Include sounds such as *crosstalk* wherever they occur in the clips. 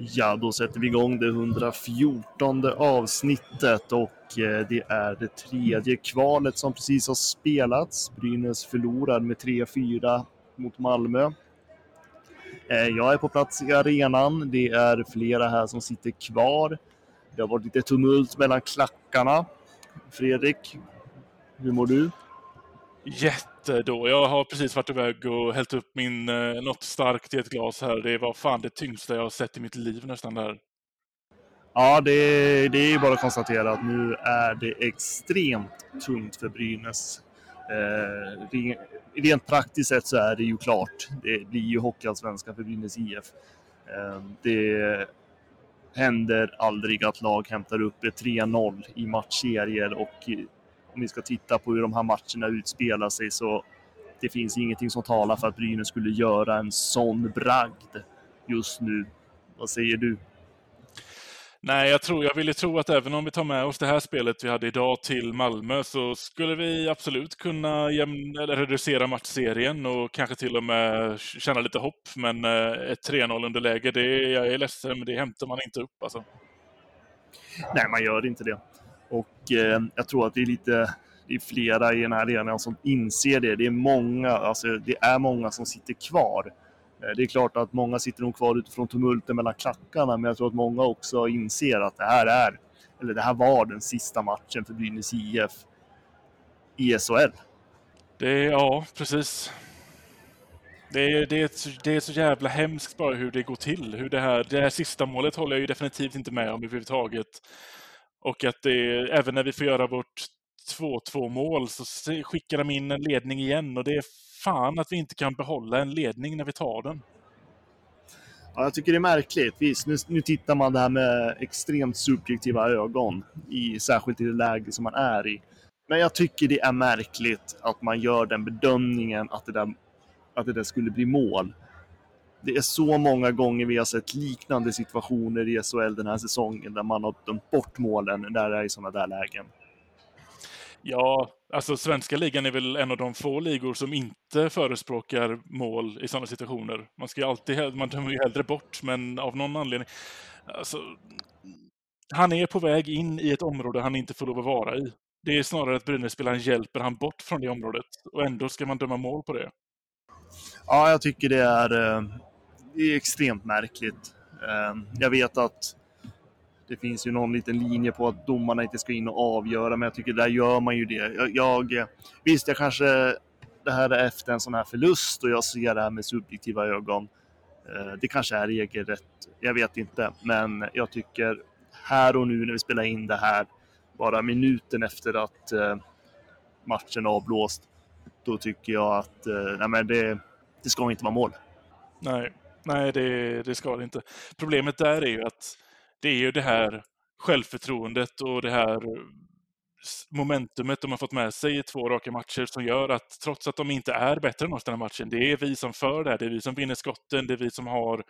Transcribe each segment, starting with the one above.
Ja, då sätter vi igång det 114 avsnittet och eh, det är det tredje kvalet som precis har spelats. Brynäs förlorar med 3-4 mot Malmö. Eh, jag är på plats i arenan. Det är flera här som sitter kvar. Det har varit lite tumult mellan klackarna. Fredrik, hur mår du? Eh, då. Jag har precis varit iväg och hällt upp min, eh, något starkt i ett glas här. Det var fan det tyngsta jag har sett i mitt liv nästan där. Ja, det, det är bara att konstatera att nu är det extremt tungt för Brynäs. Eh, rent praktiskt sett så är det ju klart. Det blir ju Hockeyallsvenskan för Brynäs IF. Eh, det händer aldrig att lag hämtar upp ett 3-0 i matchserier och om vi ska titta på hur de här matcherna utspelar sig så det finns ingenting som talar för att Brynäs skulle göra en sån bragd just nu. Vad säger du? Nej, jag, tror, jag ville tro att även om vi tar med oss det här spelet vi hade idag till Malmö så skulle vi absolut kunna jämn, eller reducera matchserien och kanske till och med känna lite hopp. Men eh, ett 3-0 underläge, det, jag är ledsen, men det hämtar man inte upp alltså. Nej, man gör inte det. Och eh, jag tror att det är lite det är flera i den här arenan som inser det. Det är många, alltså det är många som sitter kvar. Eh, det är klart att många sitter nog kvar utifrån tumulten mellan klackarna, men jag tror att många också inser att det här är, eller det här var den sista matchen för Brynäs IF i SHL. Det ja, precis. Det är, det, är, det är så jävla hemskt bara hur det går till. Hur det, här, det här sista målet håller jag ju definitivt inte med om överhuvudtaget. Och att det, även när vi får göra vårt 2-2 mål så skickar de in en ledning igen och det är fan att vi inte kan behålla en ledning när vi tar den. Ja, jag tycker det är märkligt. Visst, nu, nu tittar man det här med extremt subjektiva ögon, i, särskilt i det läge som man är i. Men jag tycker det är märkligt att man gör den bedömningen att det där, att det där skulle bli mål. Det är så många gånger vi har sett liknande situationer i SHL den här säsongen där man har dömt bort målen när det är i sådana där lägen. Ja, alltså svenska ligan är väl en av de få ligor som inte förespråkar mål i sådana situationer. Man ska ju alltid, man dömer ju hellre bort, men av någon anledning. Alltså, han är på väg in i ett område han inte får lov att vara i. Det är snarare att Brynäs-spelaren hjälper han bort från det området och ändå ska man döma mål på det. Ja, jag tycker det är, eh, det är extremt märkligt. Ehm, jag vet att det finns ju någon liten linje på att domarna inte ska in och avgöra, men jag tycker där gör man ju det. Jag, jag, visst, jag kanske det här är efter en sån här förlust och jag ser det här med subjektiva ögon. Ehm, det kanske är regelrätt, jag vet inte, men jag tycker här och nu när vi spelar in det här, bara minuten efter att eh, matchen avblåst, då tycker jag att eh, nej, men det, det ska inte vara mål. Nej, nej det, det ska det inte. Problemet där är ju att det är ju det här självförtroendet och det här momentumet de har fått med sig i två raka matcher som gör att trots att de inte är bättre än oss den här matchen, det är vi som för det här, det är vi som vinner skotten, det är vi som har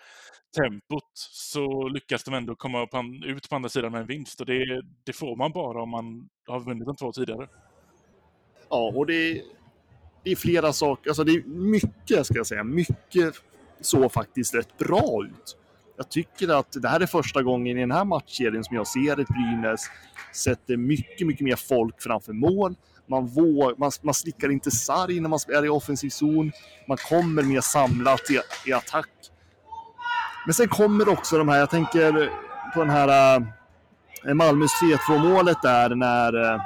tempot, så lyckas de ändå komma ut på andra sidan med en vinst och det, det får man bara om man har vunnit de två tidigare. Ja, och det, det är flera saker, alltså det är mycket ska jag säga, mycket såg faktiskt rätt bra ut. Jag tycker att det här är första gången i den här matchserien som jag ser ett Brynäs sätter mycket, mycket mer folk framför mål. Man, våg, man, man slickar inte sarg när man är i offensiv zon. Man kommer mer samlat i, i attack. Men sen kommer också de här, jag tänker på den här äh, Malmös 3-2 målet där när äh,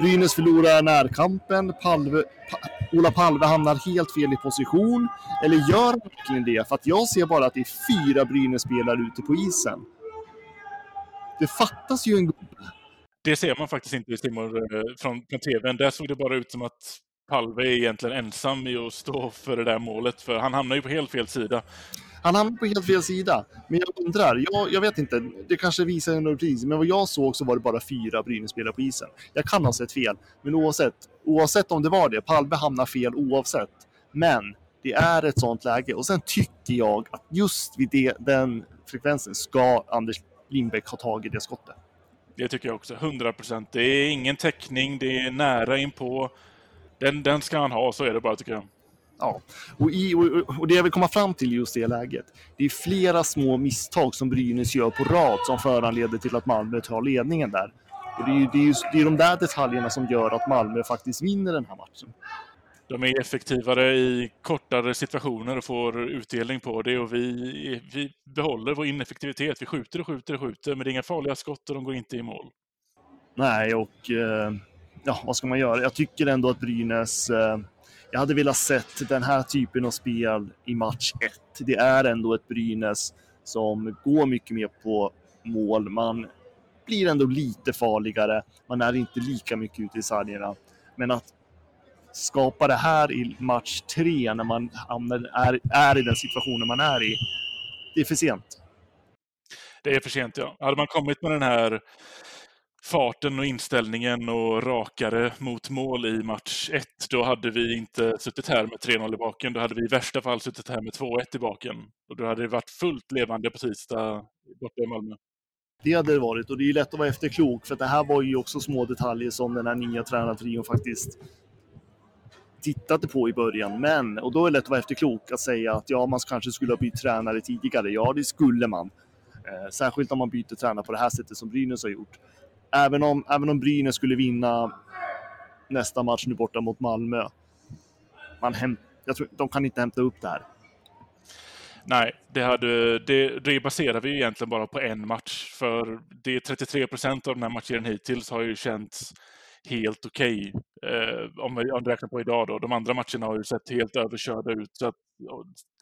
Brynäs förlorar närkampen. Palve, pa, Ola Palve hamnar helt fel i position. Eller gör han verkligen det? För att jag ser bara att det är fyra Brynäs-spelare ute på isen. Det fattas ju en gubbe. Det ser man faktiskt inte i Simon eh, från, från TVn. Där såg det bara ut som att Palve är egentligen ensam i att stå för det där målet, för han hamnar ju på helt fel sida. Han hamnar på helt fel sida. Men jag undrar, jag, jag vet inte, det kanske visar en repris, men vad jag såg så var det bara fyra Brynäs-spelare på isen. Jag kan ha sett fel, men oavsett, oavsett om det var det, Palme hamnar fel oavsett. Men det är ett sånt läge och sen tycker jag att just vid det, den frekvensen ska Anders Lindbäck ha tagit det skottet. Det tycker jag också, 100 procent. Det är ingen täckning, det är nära inpå. Den, den ska han ha, så är det bara tycker jag. Ja, och, i, och, och det jag vill komma fram till just det läget. Det är flera små misstag som Brynäs gör på rad som föranleder till att Malmö tar ledningen där. Och det är ju det är, just, det är de där detaljerna som gör att Malmö faktiskt vinner den här matchen. De är effektivare i kortare situationer och får utdelning på det och vi, vi behåller vår ineffektivitet. Vi skjuter och skjuter och skjuter, men det är inga farliga skott och de går inte i mål. Nej, och eh, ja, vad ska man göra? Jag tycker ändå att Brynäs eh, jag hade velat sett den här typen av spel i match 1. Det är ändå ett Brynäs som går mycket mer på mål. Man blir ändå lite farligare. Man är inte lika mycket ute i sargerna. Men att skapa det här i match 3 när man är, är i den situationen man är i, det är för sent. Det är för sent, ja. Hade man kommit med den här farten och inställningen och rakare mot mål i match 1, då hade vi inte suttit här med 3-0 i baken. Då hade vi i värsta fall suttit här med 2-1 i baken. Och då hade det varit fullt levande på tisdag borta i Malmö. Det hade det varit och det är lätt att vara efterklok för det här var ju också små detaljer som den här nya tränartrion faktiskt tittade på i början. Men, och då är det lätt att vara efterklok att säga att ja, man kanske skulle ha bytt tränare tidigare. Ja, det skulle man. Eh, särskilt om man byter tränare på det här sättet som Brynäs har gjort även om, även om Brynäs skulle vinna nästa match nu borta mot Malmö, man häm, jag tror, de kan inte hämta upp det här. Nej, det, hade, det, det baserar vi egentligen bara på en match. För det 33 procent av den här matchen hittills har ju känts helt okej. Okay. Eh, om, vi, om vi räknar på idag då. De andra matcherna har ju sett helt överkörda ut. Så att,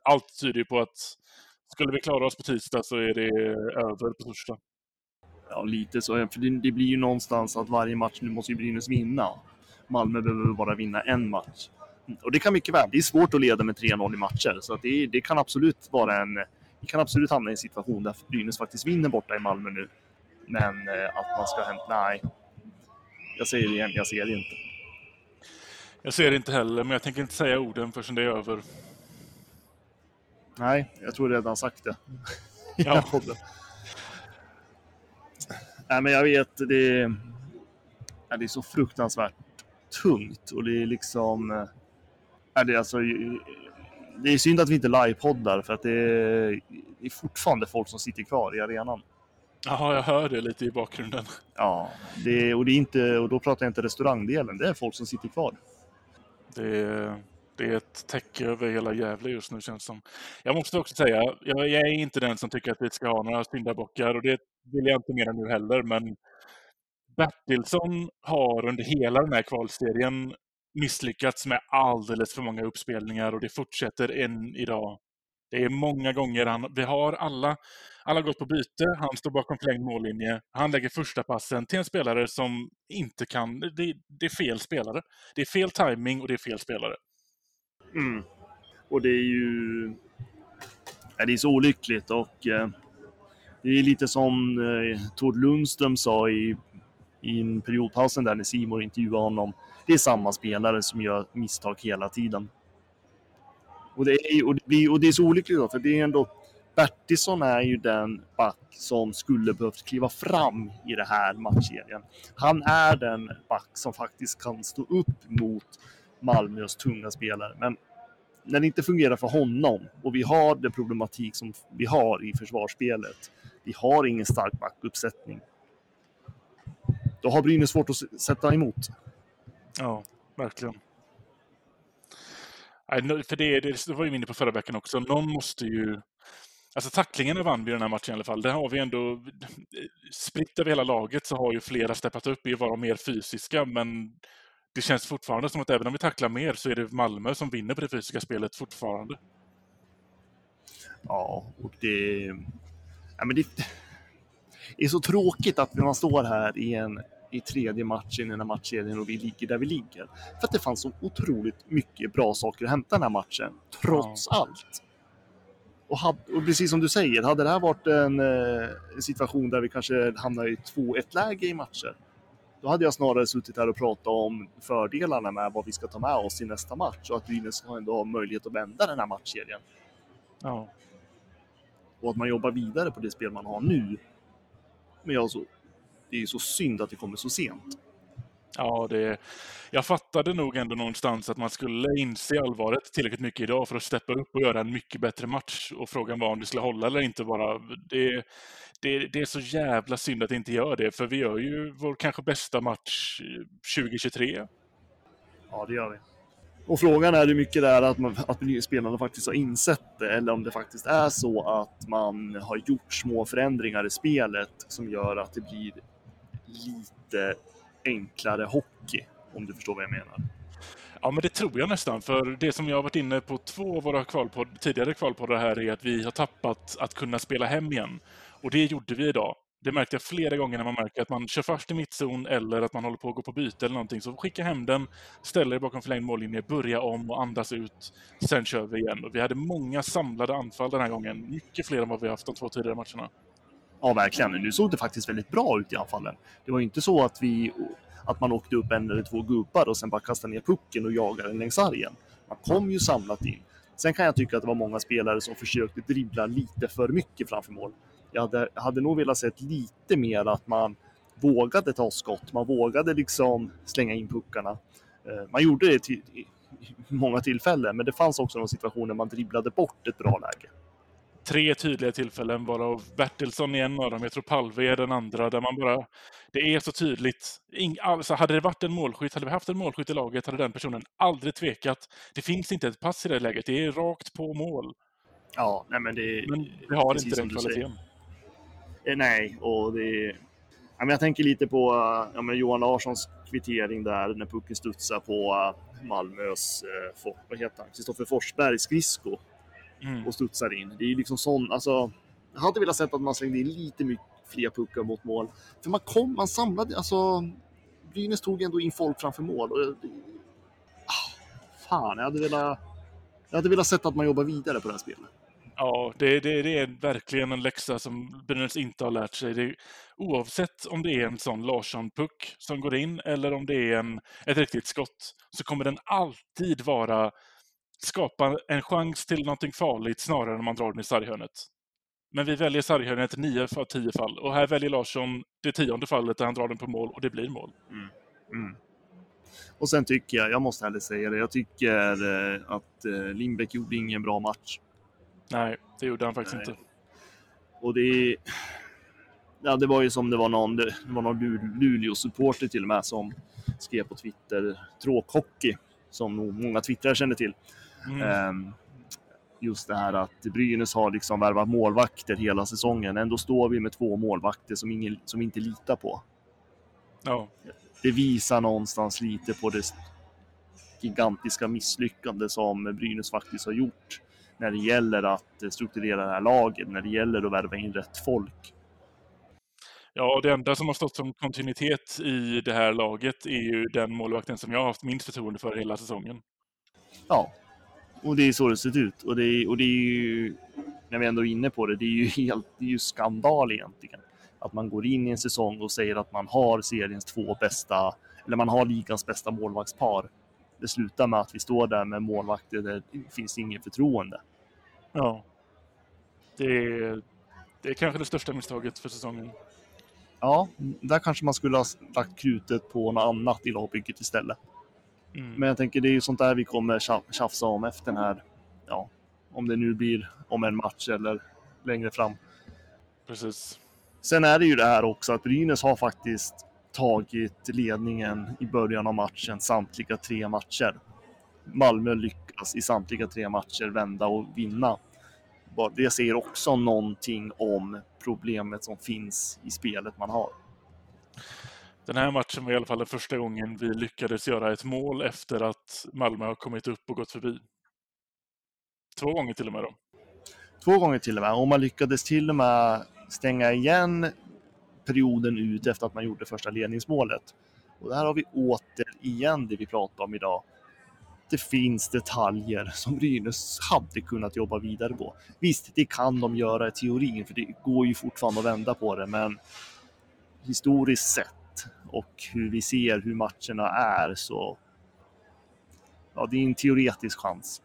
allt tyder ju på att skulle vi klara oss på tisdag så är det över på torsdag. Ja, lite så. För det, det, blir ju någonstans att varje match nu måste ju Brynäs vinna. Malmö behöver bara vinna en match. Och det kan mycket väl. Det är svårt att leda med 3-0 i matcher, så det, det, kan absolut vara en... Vi kan absolut hamna i en situation där Brynäs faktiskt vinner borta i Malmö nu. Men eh, att man ska hämta... Nej. Jag säger det igen, jag ser det inte. Jag ser det inte heller, men jag tänker inte säga orden förrän det är över. Nej, jag tror redan sagt det. Ja. *laughs* Nej, men jag vet, det är, ja, det är så fruktansvärt tungt och det är liksom... Ja, det, är alltså, det är synd att vi inte livepoddar för att det är, det är fortfarande folk som sitter kvar i arenan. Ja, jag hör det lite i bakgrunden. Ja, det, och, det är inte, och då pratar jag inte restaurangdelen, det är folk som sitter kvar. Det är, det är ett täcke över hela Gävle just nu känns som. Jag måste också säga, jag, jag är inte den som tycker att vi ska ha några syndabockar och det vill jag inte mena nu heller, men Bertilsson har under hela den här kvalserien misslyckats med alldeles för många uppspelningar och det fortsätter än idag. Det är många gånger han, vi har alla, alla gått på byte, han står bakom förlängd mållinje, han lägger första passen till en spelare som inte kan, det, det är fel spelare. Det är fel timing och det är fel spelare. Mm. Och det är ju, ja, det är så olyckligt och eh, det är lite som eh, Tord Lundström sa i, i periodpausen där när Simon intervjuade honom. Det är samma spelare som gör misstag hela tiden. Och det är, och det blir, och det är så olyckligt då, för det är ändå Bertilsson är ju den back som skulle behövt kliva fram i det här matchserien. Han är den back som faktiskt kan stå upp mot Malmös tunga spelare. Men när det inte fungerar för honom och vi har den problematik som vi har i försvarsspelet vi har ingen stark backuppsättning. Då har Brynäs svårt att sätta emot. Ja, verkligen. för det, det var ju inne på förra veckan också. Någon måste ju... Alltså tacklingarna vann vi den här matchen i alla fall. Där har vi ändå... Eh, spritt över hela laget så har ju flera steppat upp i att vara mer fysiska, men det känns fortfarande som att även om vi tacklar mer så är det Malmö som vinner på det fysiska spelet fortfarande. Ja, och det ja, men det är så tråkigt att man står här i en, i tredje matchen i den här matchserien och vi ligger där vi ligger. För att det fanns så otroligt mycket bra saker att hämta den här matchen, trots allt. Och, had, och precis som du säger, hade det här varit en eh, situation där vi kanske hamnar i 2-1-läge i matcher, då hade jag snarare suttit här och pratat om fördelarna med vad vi ska ta med oss i nästa match och att Brynäs ska ändå ha möjlighet att vända den här matchserien. Ja. Och att man jobbar vidare på det spel man har nu. Men jag så, det är ju så synd att det kommer så sent. Ja, det, jag fattade nog ändå någonstans att man skulle inse allvaret tillräckligt mycket idag för att steppa upp och göra en mycket bättre match. Och frågan var om det skulle hålla eller inte bara. Det, det, det är så jävla synd att det inte gör det, för vi gör ju vår kanske bästa match 2023. Ja, det gör vi. Och frågan är hur mycket det är att, man, att spelarna faktiskt har insett det eller om det faktiskt är så att man har gjort små förändringar i spelet som gör att det blir lite enklare hockey, om du förstår vad jag menar. Ja, men det tror jag nästan. För det som jag har varit inne på två av våra kvalpodd, tidigare kvalpoddar här är att vi har tappat att kunna spela hem igen. Och det gjorde vi idag. Det märkte jag flera gånger när man märker att man kör fast i mittzon eller att man håller på att gå på byte eller någonting. Så skicka hem den, ställ er bakom förlängd mållinje, börja om och andas ut. Sen kör vi igen. Och vi hade många samlade anfall den här gången. Mycket fler än vad vi haft de två tidigare matcherna. Ja, verkligen. Nu såg det faktiskt väldigt bra ut i anfallen. Det var ju inte så att vi att man åkte upp en eller två gubbar och sen bara kastade ner pucken och jagade den längs sargen. Man kom ju samlat in. Sen kan jag tycka att det var många spelare som försökte dribbla lite för mycket framför mål. Jag hade, hade nog velat se lite mer att man vågade ta skott, man vågade liksom slänga in puckarna. Eh, man gjorde det till, i många tillfällen, men det fanns också någon situation man dribblade bort ett bra läge tre tydliga tillfällen, varav Bertilsson är en av dem, jag tror Palve är den andra, där man bara... Det är så tydligt. Ing, alltså, hade det varit en målskytt, hade vi haft en målskytt i laget, hade den personen aldrig tvekat. Det finns inte ett pass i det läget, det är rakt på mål. Ja, nej men det... Men vi har inte den kvaliteten. Eh, nej, och det... Ja, men jag tänker lite på ja, men Johan Larssons kvittering där när pucken studsar på Malmös, eh, vad heter han, Kristoffer Forsbergs skridsko mm. och studsar in. Det är liksom sån, alltså, jag hade velat sett att man slängde in lite mycket fler puckar mot mål. För man kom, man samlade, alltså Brynäs tog ändå in folk framför mål. Och, ah, fan, jag hade velat, jag hade velat sett att man jobbar vidare på det här spelet. Ja, det, det, det, är verkligen en läxa som Brynäs inte har lärt sig. Det, oavsett om det är en sån Larsson-puck som går in eller om det är en, ett riktigt skott så kommer den alltid vara skapa en chans till någonting farligt snarare än om man drar den i sarghörnet. Men vi väljer sarghörnet i nio av tio fall och här väljer Larsson det tionde fallet där han drar den på mål och det blir mål. Mm. Mm. Och sen tycker jag, jag måste ärligt säga det, jag tycker eh, att eh, Lindbäck gjorde ingen bra match. Nej, det gjorde han faktiskt Nej. inte. Och det... Ja, det var ju som det var någon, det var någon Luleå-supporter till och med som skrev på Twitter, tråkhockey, som nog många twittrare känner till. Mm. Ehm, just det här att Brynäs har liksom värvat målvakter hela säsongen. Ändå står vi med två målvakter som, ingen, som inte litar på. Ja. Det visar någonstans lite på det gigantiska misslyckande som Brynäs faktiskt har gjort när det gäller att strukturera det här laget, när det gäller att värva in rätt folk. Ja, det enda som har stått som kontinuitet i det här laget är ju den målvakten som jag har haft minst förtroende för hela säsongen. Ja, och det är så det ser ut. Och det är, och det är ju, när vi ändå är inne på det, det är ju *laughs* helt, det är ju skandal egentligen. Att man går in i en säsong och säger att man har seriens två bästa, eller man har ligans bästa målvaktspar. Det slutar med att vi står där med målvakter där det finns inget förtroende. Ja. Det är, det är kanske det största misstaget för säsongen. Ja, där kanske man skulle ha lagt krutet på något annat i lagbygget istället. Mm. Men jag tänker det är ju sånt där vi kommer tjafsa om efter den här, ja, om det nu blir om en match eller längre fram. Precis. Sen är det ju det här också att Brynäs har faktiskt tagit ledningen i början av matchen samtliga tre matcher. Malmö lyckas i samtliga tre matcher vända och vinna. Det säger också någonting om problemet som finns i spelet man har. Den här matchen var i alla fall den första gången vi lyckades göra ett mål efter att Malmö har kommit upp och gått förbi. Två gånger till och med då. Två gånger till och med. Och man lyckades till och med stänga igen perioden ut efter att man gjorde första ledningsmålet. Och där har vi återigen det vi pratar om idag. Det finns detaljer som Brynäs hade kunnat jobba vidare på. Visst, det kan de göra i teorin, för det går ju fortfarande att vända på det, men historiskt sett och hur vi ser hur matcherna är så ja, det är en teoretisk chans.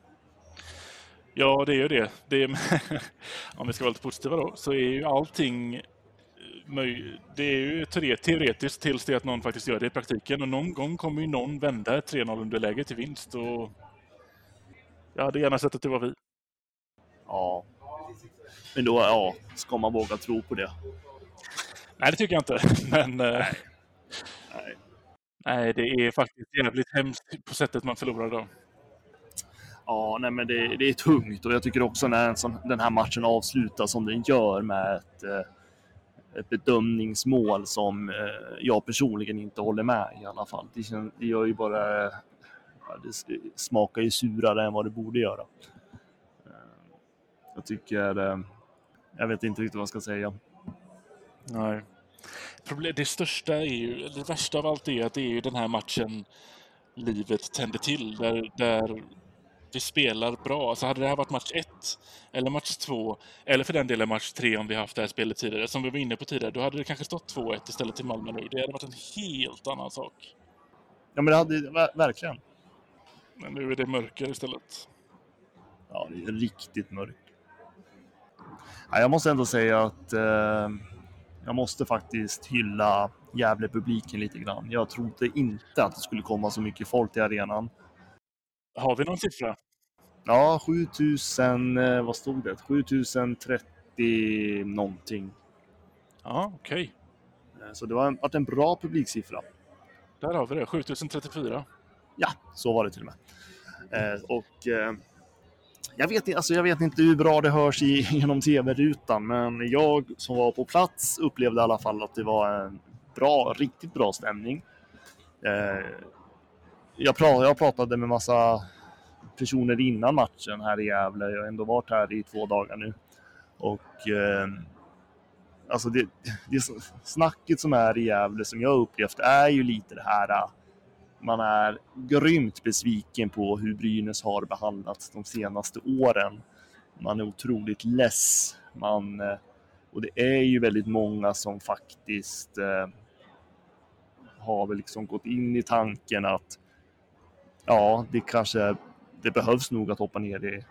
Ja, det är ju det. det är, *laughs* om vi ska vara lite positiva då, så är ju allting det är ju teoretiskt tills det att någon faktiskt gör det i praktiken. Och någon gång kommer ju någon vända ett 3-0 underläge till vinst. Och jag hade gärna sett att det var vi. Ja. Men då, ja, ska man våga tro på det? Nej, det tycker jag inte. *laughs* Men... Eh, nej. Nej. Nej, det är faktiskt jävligt hemskt på sättet man förlorar då. Ja, nej, men det, det, är tungt och jag tycker också när den här matchen avslutas som den gör med ett, eh, ett bedömningsmål som eh, jag personligen inte håller med i alla fall. Det, det gör ju bara... Det smakar ju surare än vad det borde göra. Jag tycker... Jag vet inte riktigt vad jag ska säga. Nej. Det största är ju, det värsta av allt är att det är ju den här matchen livet tänder till. Där, där vi spelar bra. Alltså hade det här varit match 1 eller match 2 eller för den delen match 3 om vi haft det här spelet tidigare, som vi var inne på tidigare, då hade det kanske stått 2-1 istället till Malmö nu. Det hade varit en helt annan sak. Ja, men det hade verkligen. Men nu är det mörker istället. Ja, det är riktigt mörkt. Ja, jag måste ändå säga att eh, jag måste faktiskt hylla Gävle-publiken lite grann. Jag trodde inte att det skulle komma så mycket folk till arenan. Har vi någon siffra? Ja, 7000, eh, vad stod det? 7030 någonting. Ja, okej. Okay. Eh, så det var varit en bra publiksiffra. Där har vi det, 7034. Ja, så var det till och med. Eh, och jag vet, alltså jag vet inte hur bra det hörs i, *laughs* genom tv-rutan, men jag som var på plats upplevde i alla fall att det var en bra, riktigt bra stämning. Eh, jag, pratade, jag pratade med massa personer innan matchen här i Gävle. Jag har ändå varit här i två dagar nu. Och eh, alltså det, det snacket som är i Gävle som jag upplevt är ju lite det här man är grymt besviken på hur Brynäs har behandlats de senaste åren. Man är otroligt less. Man, eh, och det är ju väldigt många som faktiskt eh, har väl liksom gått in i tanken att ja, det kanske det behövs nog att hoppa ner i,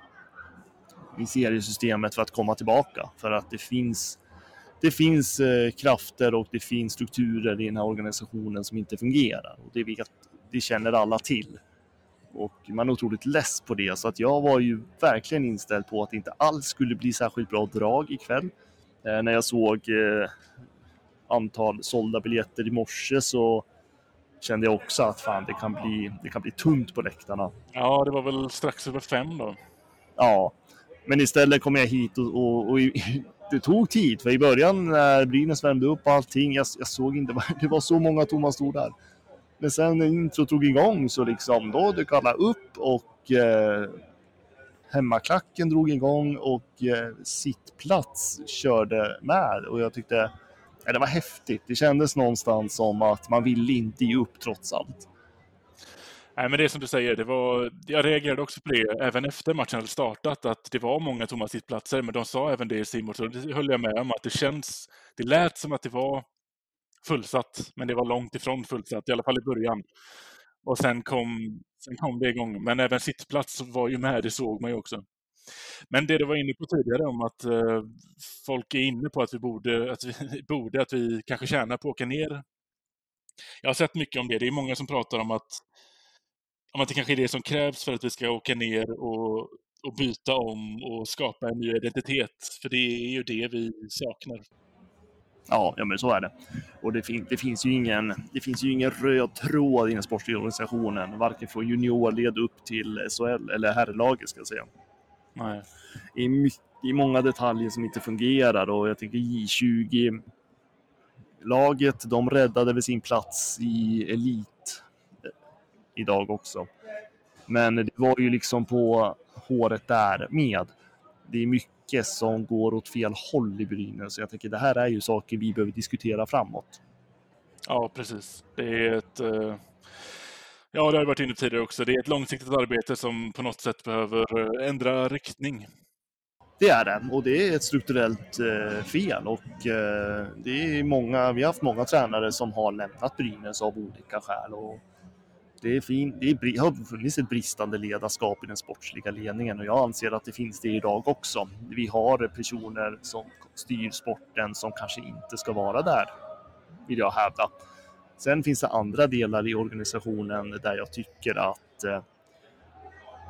i seriesystemet för att komma tillbaka. För att det finns, det finns eh, krafter och det finns strukturer i den här organisationen som inte fungerar. Och det vet det känner alla till. Och man är otroligt less på det, så att jag var ju verkligen inställd på att det inte alls skulle bli särskilt bra drag ikväll. Eh, när jag såg eh, antal sålda biljetter i morse så kände jag också att fan, det kan bli, det kan bli tunt på läktarna. Ja, det var väl strax över fem då. Ja, men istället kom jag hit och, och, och *laughs* det tog tid, för i början när Brynäs värmde upp allting, jag, jag såg inte, *laughs* det var så många tomma stolar. Men sen när intro tog igång så liksom då dök alla upp och eh, hemmaklacken drog igång och eh, sittplats körde med och jag tyckte ja, det var häftigt. Det kändes någonstans som att man ville inte ge upp trots allt. Nej, men det är som du säger, det var, jag reagerade också på det även efter matchen hade startat, att det var många tomma sittplatser, men de sa även det i Simon, så det höll jag med om, att det känns, det lät som att det var fullsatt, men det var långt ifrån fullsatt, i alla fall i början. Och sen kom, sen kom det igång. Men även sittplats var ju med, det såg man ju också. Men det du var inne på tidigare om att eh, folk är inne på att vi borde, att vi *laughs* borde, att vi kanske tjänar på att åka ner. Jag har sett mycket om det. Det är många som pratar om att, om att det kanske är det som krävs för att vi ska åka ner och, och byta om och skapa en ny identitet. För det är ju det vi saknar. Ja, ja men så är det. Och det, fin det, finns ju ingen, det finns ju ingen röd tråd i den sportsliga organisationen, varken från juniorled upp till SHL eller herrlaget ska jag säga. Nej. Det är, mycket, många detaljer som inte fungerar och jag tänker J20 laget, de räddade väl sin plats i elit idag också. Men det var ju liksom på håret där med. Det är mycket som går åt fel håll i Brynäs. Så jag tänker det här är ju saker vi behöver diskutera framåt. Ja, precis. Det är ett... eh, Ja, det har jag varit inne tidigare också. Det är ett långsiktigt arbete som på något sätt behöver eh, ändra riktning. Det är det och det är ett strukturellt eh, fel och eh, det är många, vi har haft många tränare som har lämnat Brynäs av olika skäl och det är fint. Det är, har funnits ett bristande ledarskap i den sportsliga ledningen och jag anser att det finns det idag också. Vi har personer som styr sporten som kanske inte ska vara där, vill jag hävda. Sen finns det andra delar i organisationen där jag tycker att eh,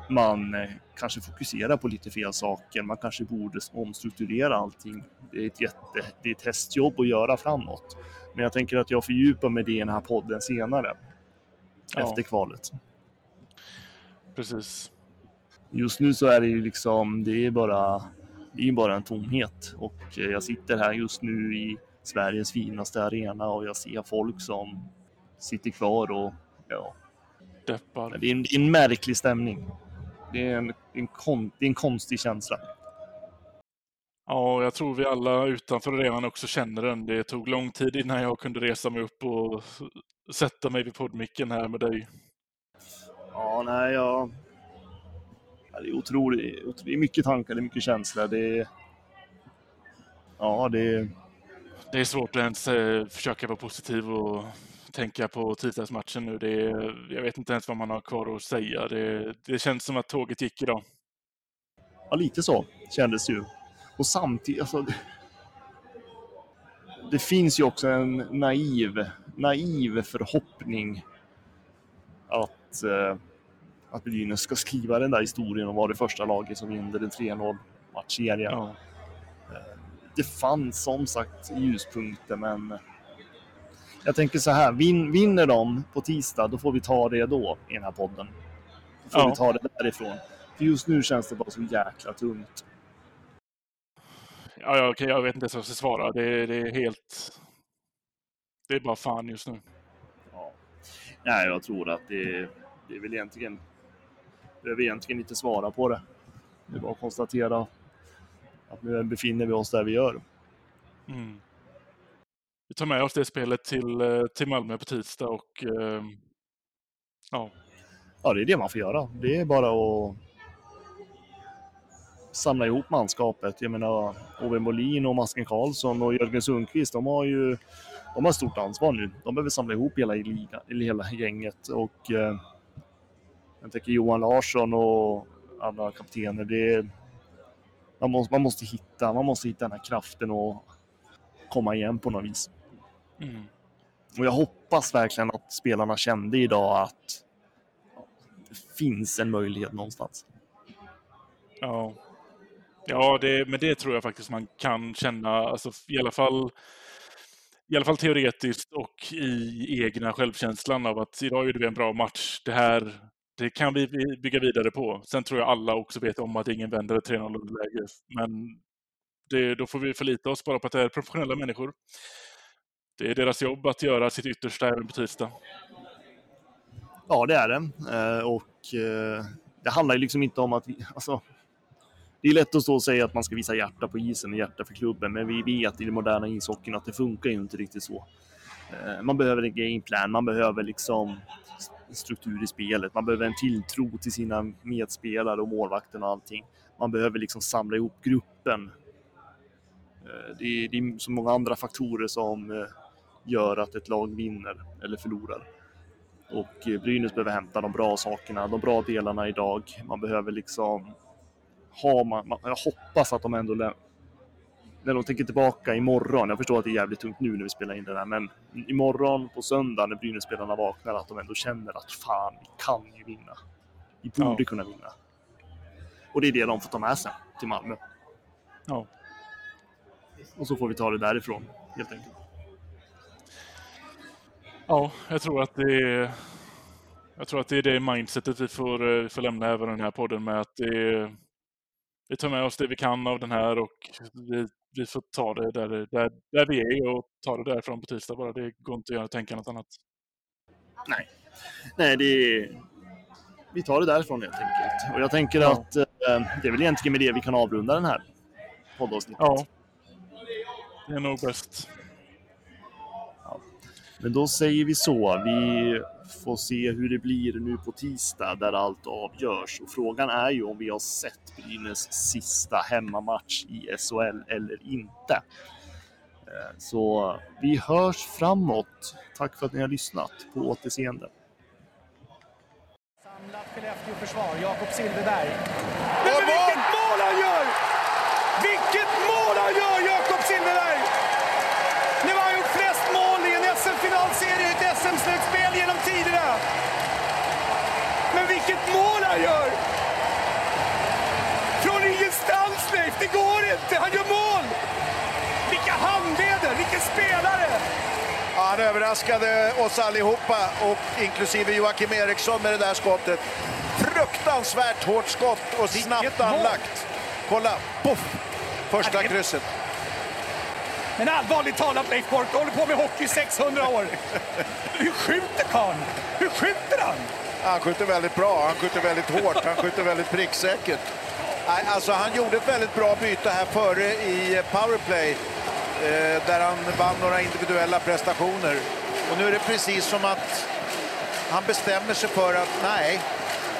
man eh, kanske fokuserar på lite fel saker. Man kanske borde omstrukturera allting. Det är ett, jätte, det är ett hästjobb att göra framåt. Men jag tänker att jag fördjupar mig det i den här podden senare. Ja. Efter kvalet. Precis. Just nu så är det ju liksom, det är bara, det är bara en tomhet. Och eh, jag sitter här just nu i Sveriges finaste arena och jag ser folk som sitter kvar och ja, Deppar. det är en, en märklig stämning. Det är en, en, kon, det är en konstig känsla. Ja, jag tror vi alla utanför arenan också känner den. Det tog lång tid innan jag kunde resa mig upp och sätta mig vid poddmicken här med dig. Ja, nej, jag... Ja, det är otroligt. otro- Det är mycket tankar, det är mycket känslor. Det är... Ja, det är... Det är svårt att ens eh, försöka vara positiv och tänka på tisdagsmatchen nu. Det är, jag vet inte ens vad man har kvar att säga. Det, det känns som att tåget gick idag. Ja, lite så kändes det ju. Och samtidigt, alltså... Det, det finns ju också en naiv, naiv förhoppning att, eh, att Brynäs ska skriva den där historien och vara det första laget som vinner en 3-0 matchserie. Ja. det fanns som sagt ljuspunkter, men jag tänker så här, vin, vinner de på tisdag, då får vi ta det då i den här podden. Då får Ja. vi ta det därifrån. För just nu känns det bara så jäkla tungt. Ja, ja, okej, jag vet inte ens vad jag ska svara. Det, det är helt... Det är bara fan just nu. Ja. Nej, jag tror att det, det är väl egentligen... behöver egentligen inte svara på det. Det är bara att konstatera att nu befinner vi oss där vi gör. Mm. Vi tar med oss det spelet till, eh, till Malmö på tisdag och eh, ja, Ja, det är det man får göra. Det är bara att samla ihop manskapet. Jag menar, Ove Molin och Masken Karlsson och Jörgen Sundqvist, de har ju de har stort ansvar nu. De behöver samla ihop hela, liga, hela gänget. Och eh, jag tänker Johan Larsson och alla kaptener. Det är, man, måste, man, måste hitta, man måste hitta den här kraften och komma igen på något vis. mm. Och jag hoppas verkligen att spelarna kände idag att det finns en möjlighet någonstans. ja. ja det, men det tror jag faktiskt man kan känna, alltså, i alla fall i alla fall teoretiskt och i egna självkänslan av att idag gjorde vi en bra match. Det här det kan vi bygga vidare på. Sen tror jag alla också vet om att ingen vänder ett 3-0 underläge. Men det, då får vi förlita oss bara på att det är professionella människor. Det är deras jobb att göra sitt yttersta även på tisdag. Ja, det är det. Eh, och eh, det handlar ju liksom inte om att vi, alltså, det är lätt att stå och säga att man ska visa hjärta på isen och hjärta för klubben, men vi vet i den moderna ishockeyn att det funkar ju inte riktigt så. Eh, man behöver en gameplan, man behöver liksom struktur i spelet, man behöver en tilltro till sina medspelare och målvakten och allting. Man behöver liksom samla ihop gruppen. Eh, det är, det är så många andra faktorer som eh, gör att ett lag vinner eller förlorar. Och Brynäs behöver hämta de bra sakerna, de bra delarna idag. Man behöver liksom ha, man, man, jag hoppas att de ändå när de tänker tillbaka imorgon, jag förstår att det är jävligt tungt nu när vi spelar in det där, men imorgon på söndag när Brynäs-spelarna vaknar, att de ändå känner att fan, vi kan ju vinna. Vi borde Ja. kunna vinna. Och det är det de får ta med sig till Malmö. Ja. Och så får vi ta det därifrån, helt enkelt. Ja, jag tror att det är, jag tror att det är det mindsetet vi får, eh, vi får lämna även den här podden med. Att det är, vi tar med oss det vi kan av den här och vi, vi får ta det där, där, där vi är och ta det därifrån på tisdag bara. Det går inte att göra, tänka något annat. Nej, det är... Vi tar det därifrån helt enkelt. Och jag tänker Ja. att eh, det är väl egentligen med det vi kan avrunda den här poddavsnittet. Ja. Det är nog bäst. Men då säger vi så. Vi får se hur det blir nu på tisdag där allt avgörs. Och frågan är ju om vi har sett Brynäs sista hemmamatch i SHL eller inte. Eh, Så vi hörs framåt. Tack för att ni har lyssnat. På återseende. Samlat Skellefteå-försvar, Jakob Silfverberg. Men vilket mål han gör! Vilket mål han gör, Jakob Silfverberg! Nu har han gjort flest mål i en SM-finalserie i ett SM-slutspel genom tiderna. Men vilket mål han gör! Från ingenstans, Leif! Det går inte! Han gör mål! Vilka handleder! Vilken spelare! Ja, han överraskade oss allihopa, och inklusive Joakim Eriksson med det där skottet. Fruktansvärt hårt skott och snabbt anlagt. Kolla, poff! Första Ja, det- krysset. Men allvarligt talat, Leif Boork, håller på med hockey i 600 år. Hur skjuter karln? Hur skjuter han? Han skjuter väldigt bra, han skjuter väldigt hårt, han skjuter väldigt pricksäkert. Alltså, han gjorde ett väldigt bra byte här före i powerplay eh, där han vann några individuella prestationer. Och nu är det precis som att han bestämmer sig för att nej,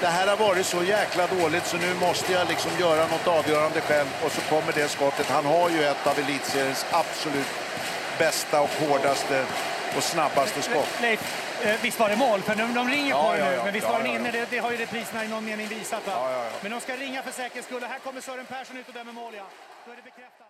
det här har varit så jäkla dåligt så nu måste jag liksom göra något avgörande själv och så kommer det skottet. Han har ju ett av elitseriens absolut bästa och hårdaste och snabbaste skott. Leif, visst var det mål? För de, de ringer Ja, på det ja, nu. ja. Men visst var den ja, ja. inne? Det, det har ju repriserna i någon mening visat. Va? Men de ska ringa för säkerhets skull. Och Här kommer Sören Persson ut och dömer mål, ja. Då är det bekräftat.